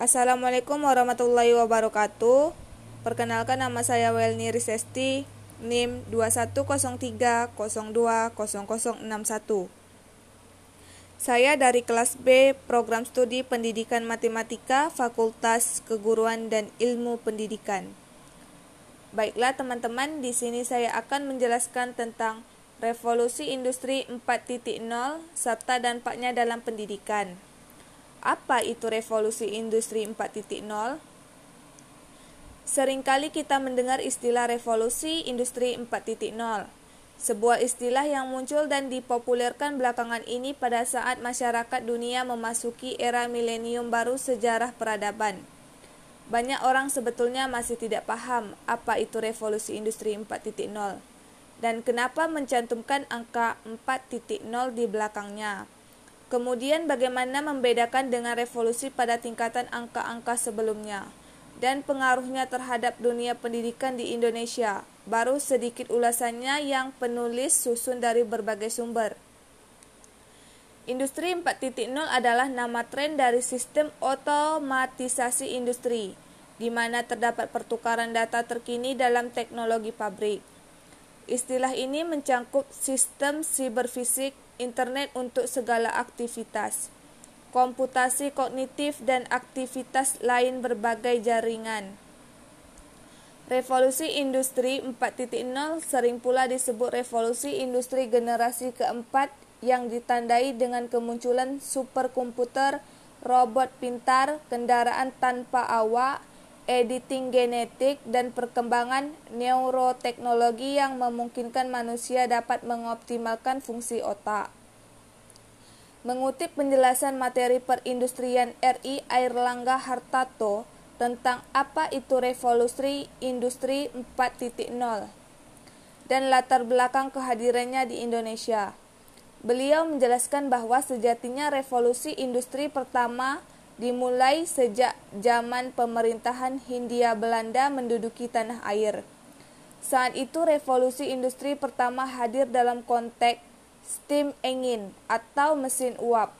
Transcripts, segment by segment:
Assalamualaikum warahmatullahi wabarakatuh. Perkenalkan nama saya Welni Risesti, NIM 2103020061. Saya dari kelas B, Program Studi Pendidikan Matematika, Fakultas Keguruan dan Ilmu Pendidikan. Baiklah teman-teman, di sini saya akan menjelaskan tentang revolusi industri 4.0 serta dampaknya dalam pendidikan. Apa itu revolusi industri 4.0? Seringkali kita mendengar istilah revolusi industri 4.0, sebuah istilah yang muncul dan dipopulerkan belakangan ini pada saat masyarakat dunia memasuki era milenium baru sejarah peradaban. Banyak orang sebetulnya masih tidak paham apa itu revolusi industri 4.0 dan kenapa mencantumkan angka 4.0 di belakangnya. Kemudian bagaimana membedakan dengan revolusi pada tingkatan angka-angka sebelumnya dan pengaruhnya terhadap dunia pendidikan di Indonesia. Baru sedikit ulasannya yang penulis susun dari berbagai sumber. Industri 4.0 adalah nama tren dari sistem otomatisasi industri, di mana terdapat pertukaran data terkini dalam teknologi pabrik. Istilah ini mencangkup sistem siberfisik, internet untuk segala aktivitas, komputasi kognitif dan aktivitas lain berbagai jaringan. Revolusi industri 4.0 sering pula disebut revolusi industri generasi keempat yang ditandai dengan kemunculan superkomputer, robot pintar, kendaraan tanpa awak, editing genetik, dan perkembangan neuroteknologi yang memungkinkan manusia dapat mengoptimalkan fungsi otak. Mengutip penjelasan materi perindustrian RI Airlangga Hartato tentang apa itu revolusi industri 4.0 dan latar belakang kehadirannya di Indonesia. Beliau menjelaskan bahwa sejatinya revolusi industri pertama dimulai sejak zaman pemerintahan Hindia Belanda menduduki tanah air. Saat itu revolusi industri pertama hadir dalam konteks steam engine atau mesin uap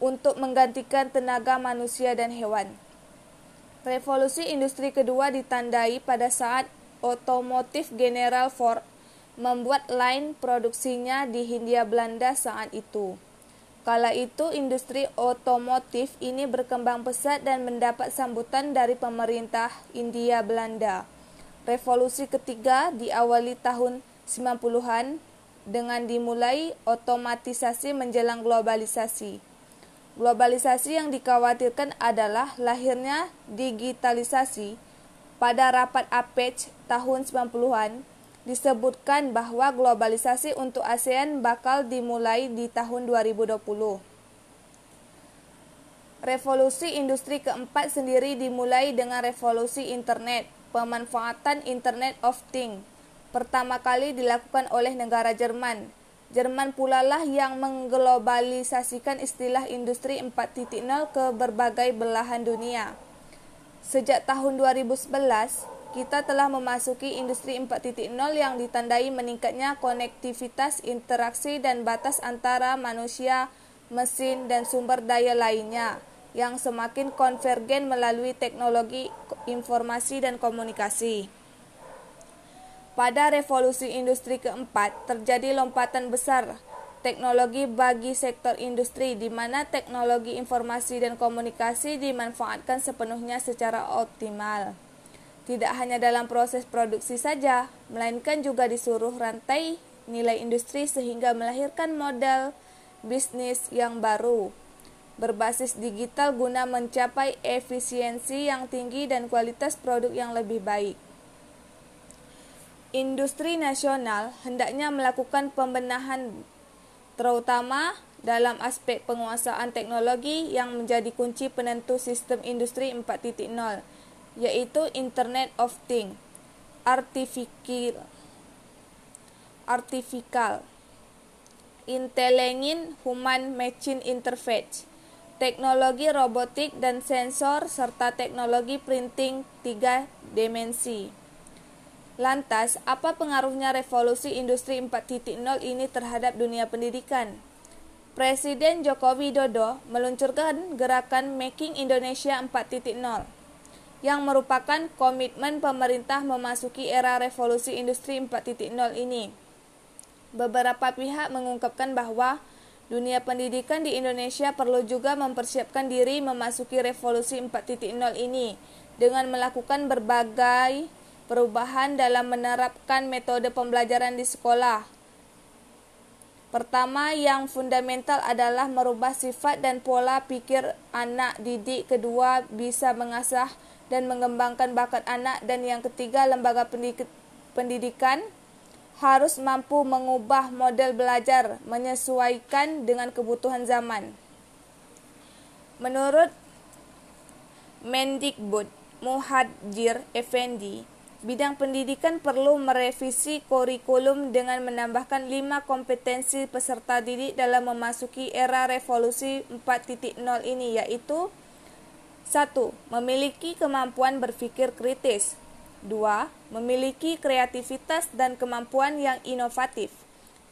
untuk menggantikan tenaga manusia dan hewan. Revolusi industri kedua ditandai pada saat otomotif General Ford membuat line produksinya di Hindia Belanda saat itu. Kala itu industri otomotif ini berkembang pesat dan mendapat sambutan dari pemerintah India Belanda. Revolusi ketiga diawali tahun 90-an dengan dimulai otomatisasi menjelang globalisasi. Globalisasi yang dikhawatirkan adalah lahirnya digitalisasi. Pada rapat APEC tahun 90-an, disebutkan bahwa globalisasi untuk ASEAN bakal dimulai di tahun 2020. Revolusi industri keempat sendiri dimulai dengan revolusi internet, pemanfaatan Internet of Things. Pertama kali dilakukan oleh negara Jerman. Jerman pula lah yang mengglobalisasikan istilah industri 4.0 ke berbagai belahan dunia. Sejak tahun 2011, kita telah memasuki industri 4.0 yang ditandai meningkatnya konektivitas, interaksi, dan batas antara manusia, mesin, dan sumber daya lainnya yang semakin konvergen melalui teknologi informasi dan komunikasi. Pada revolusi industri keempat, terjadi lompatan besar teknologi bagi sektor industri di mana teknologi informasi dan komunikasi dimanfaatkan sepenuhnya secara optimal. Tidak hanya dalam proses produksi saja, melainkan juga di seluruh rantai nilai industri sehingga melahirkan model bisnis yang baru berbasis digital guna mencapai efisiensi yang tinggi dan kualitas produk yang lebih baik. Industri nasional hendaknya melakukan pembenahan terutama dalam aspek penguasaan teknologi yang menjadi kunci penentu sistem industri 4.0 yaitu Internet of Things, artificial, artificial, intelligent human machine interface, teknologi robotik dan sensor serta teknologi printing tiga dimensi. Lantas, apa pengaruhnya revolusi industri 4.0 ini terhadap dunia pendidikan? Presiden Joko Widodo meluncurkan gerakan Making Indonesia 4.0 yang merupakan komitmen pemerintah memasuki era revolusi industri 4.0 ini. Beberapa pihak mengungkapkan bahwa dunia pendidikan di Indonesia perlu juga mempersiapkan diri memasuki revolusi 4.0 ini dengan melakukan berbagai perubahan dalam menerapkan metode pembelajaran di sekolah, Pertama yang fundamental adalah merubah sifat dan pola pikir anak didik. Kedua bisa mengasah dan mengembangkan bakat anak dan yang ketiga lembaga pendidikan harus mampu mengubah model belajar menyesuaikan dengan kebutuhan zaman. Menurut Mendikbud Muhadjir Effendi, Bidang pendidikan perlu merevisi kurikulum dengan menambahkan lima kompetensi peserta didik dalam memasuki era revolusi 4.0 ini yaitu 1. Memiliki kemampuan berpikir kritis 2. Memiliki kreativitas dan kemampuan yang inovatif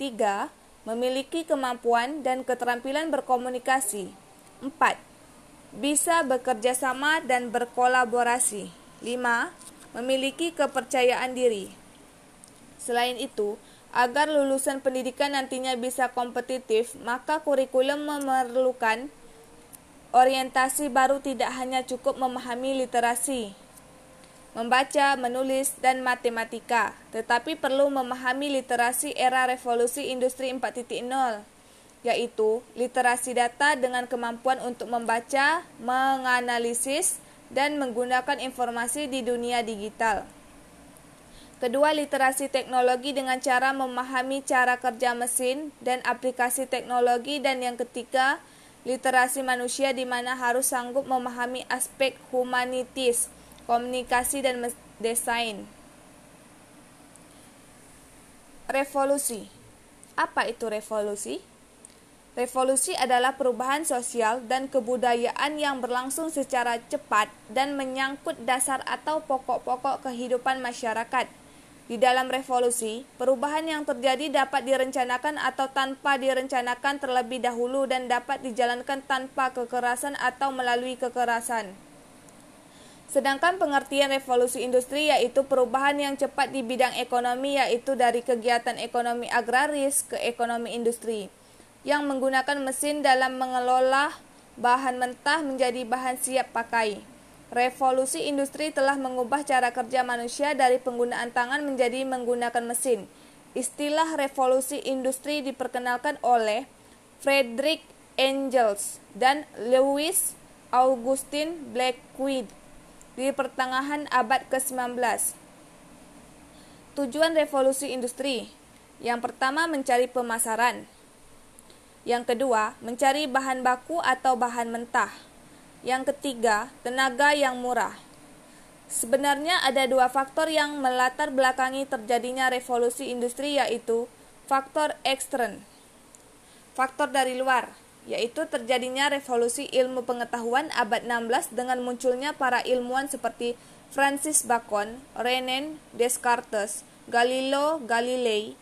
3. Memiliki kemampuan dan keterampilan berkomunikasi 4. Bisa bekerja sama dan berkolaborasi 5 memiliki kepercayaan diri. Selain itu, agar lulusan pendidikan nantinya bisa kompetitif, maka kurikulum memerlukan orientasi baru tidak hanya cukup memahami literasi, membaca, menulis, dan matematika, tetapi perlu memahami literasi era revolusi industri 4.0, yaitu literasi data dengan kemampuan untuk membaca, menganalisis, dan menggunakan informasi di dunia digital. Kedua, literasi teknologi dengan cara memahami cara kerja mesin dan aplikasi teknologi dan yang ketiga, literasi manusia di mana harus sanggup memahami aspek humanitis, komunikasi dan desain. Revolusi. Apa itu revolusi? Revolusi adalah perubahan sosial dan kebudayaan yang berlangsung secara cepat dan menyangkut dasar atau pokok-pokok kehidupan masyarakat. Di dalam revolusi, perubahan yang terjadi dapat direncanakan atau tanpa direncanakan terlebih dahulu dan dapat dijalankan tanpa kekerasan atau melalui kekerasan. Sedangkan pengertian revolusi industri yaitu perubahan yang cepat di bidang ekonomi yaitu dari kegiatan ekonomi agraris ke ekonomi industri yang menggunakan mesin dalam mengelola bahan mentah menjadi bahan siap pakai. Revolusi industri telah mengubah cara kerja manusia dari penggunaan tangan menjadi menggunakan mesin. Istilah revolusi industri diperkenalkan oleh Frederick Engels dan Louis Augustin Blackwood di pertengahan abad ke-19. Tujuan revolusi industri yang pertama mencari pemasaran, yang kedua, mencari bahan baku atau bahan mentah. Yang ketiga, tenaga yang murah. Sebenarnya ada dua faktor yang melatar belakangi terjadinya revolusi industri yaitu faktor ekstern. Faktor dari luar, yaitu terjadinya revolusi ilmu pengetahuan abad 16 dengan munculnya para ilmuwan seperti Francis Bacon, René Descartes, Galileo Galilei,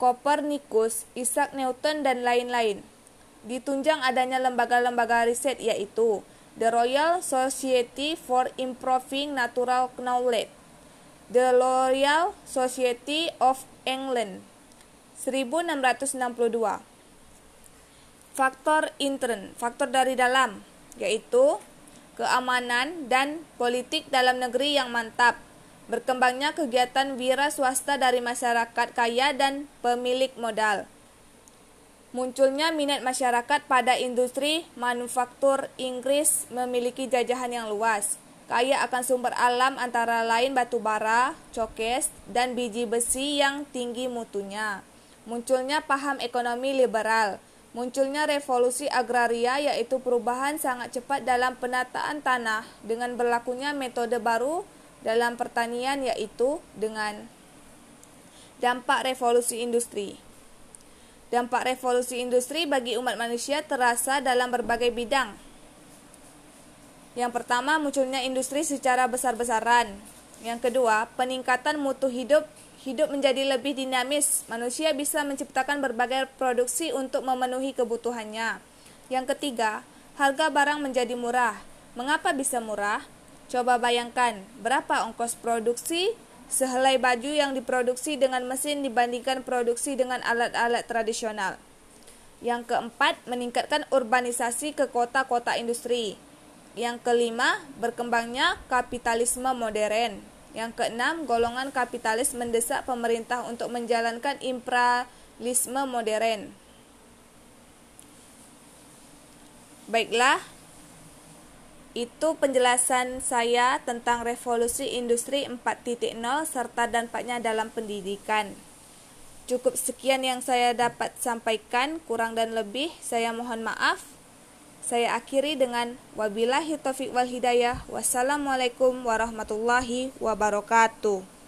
Kopernikus, Isaac Newton, dan lain-lain. Ditunjang adanya lembaga-lembaga riset yaitu The Royal Society for Improving Natural Knowledge, The Royal Society of England, 1662. Faktor intern, faktor dari dalam, yaitu keamanan dan politik dalam negeri yang mantap, berkembangnya kegiatan wira swasta dari masyarakat kaya dan pemilik modal. Munculnya minat masyarakat pada industri manufaktur Inggris memiliki jajahan yang luas, kaya akan sumber alam antara lain batu bara, cokes, dan biji besi yang tinggi mutunya. Munculnya paham ekonomi liberal, munculnya revolusi agraria yaitu perubahan sangat cepat dalam penataan tanah dengan berlakunya metode baru dalam pertanian yaitu dengan dampak revolusi industri. Dampak revolusi industri bagi umat manusia terasa dalam berbagai bidang. Yang pertama, munculnya industri secara besar-besaran. Yang kedua, peningkatan mutu hidup Hidup menjadi lebih dinamis. Manusia bisa menciptakan berbagai produksi untuk memenuhi kebutuhannya. Yang ketiga, harga barang menjadi murah. Mengapa bisa murah? Coba bayangkan, berapa ongkos produksi sehelai baju yang diproduksi dengan mesin dibandingkan produksi dengan alat-alat tradisional. Yang keempat, meningkatkan urbanisasi ke kota-kota industri. Yang kelima, berkembangnya kapitalisme modern. Yang keenam, golongan kapitalis mendesak pemerintah untuk menjalankan imperialisme modern. Baiklah, itu penjelasan saya tentang revolusi industri 4.0 serta dampaknya dalam pendidikan. Cukup sekian yang saya dapat sampaikan, kurang dan lebih saya mohon maaf. Saya akhiri dengan wabillahi taufiq wal hidayah. Wassalamualaikum warahmatullahi wabarakatuh.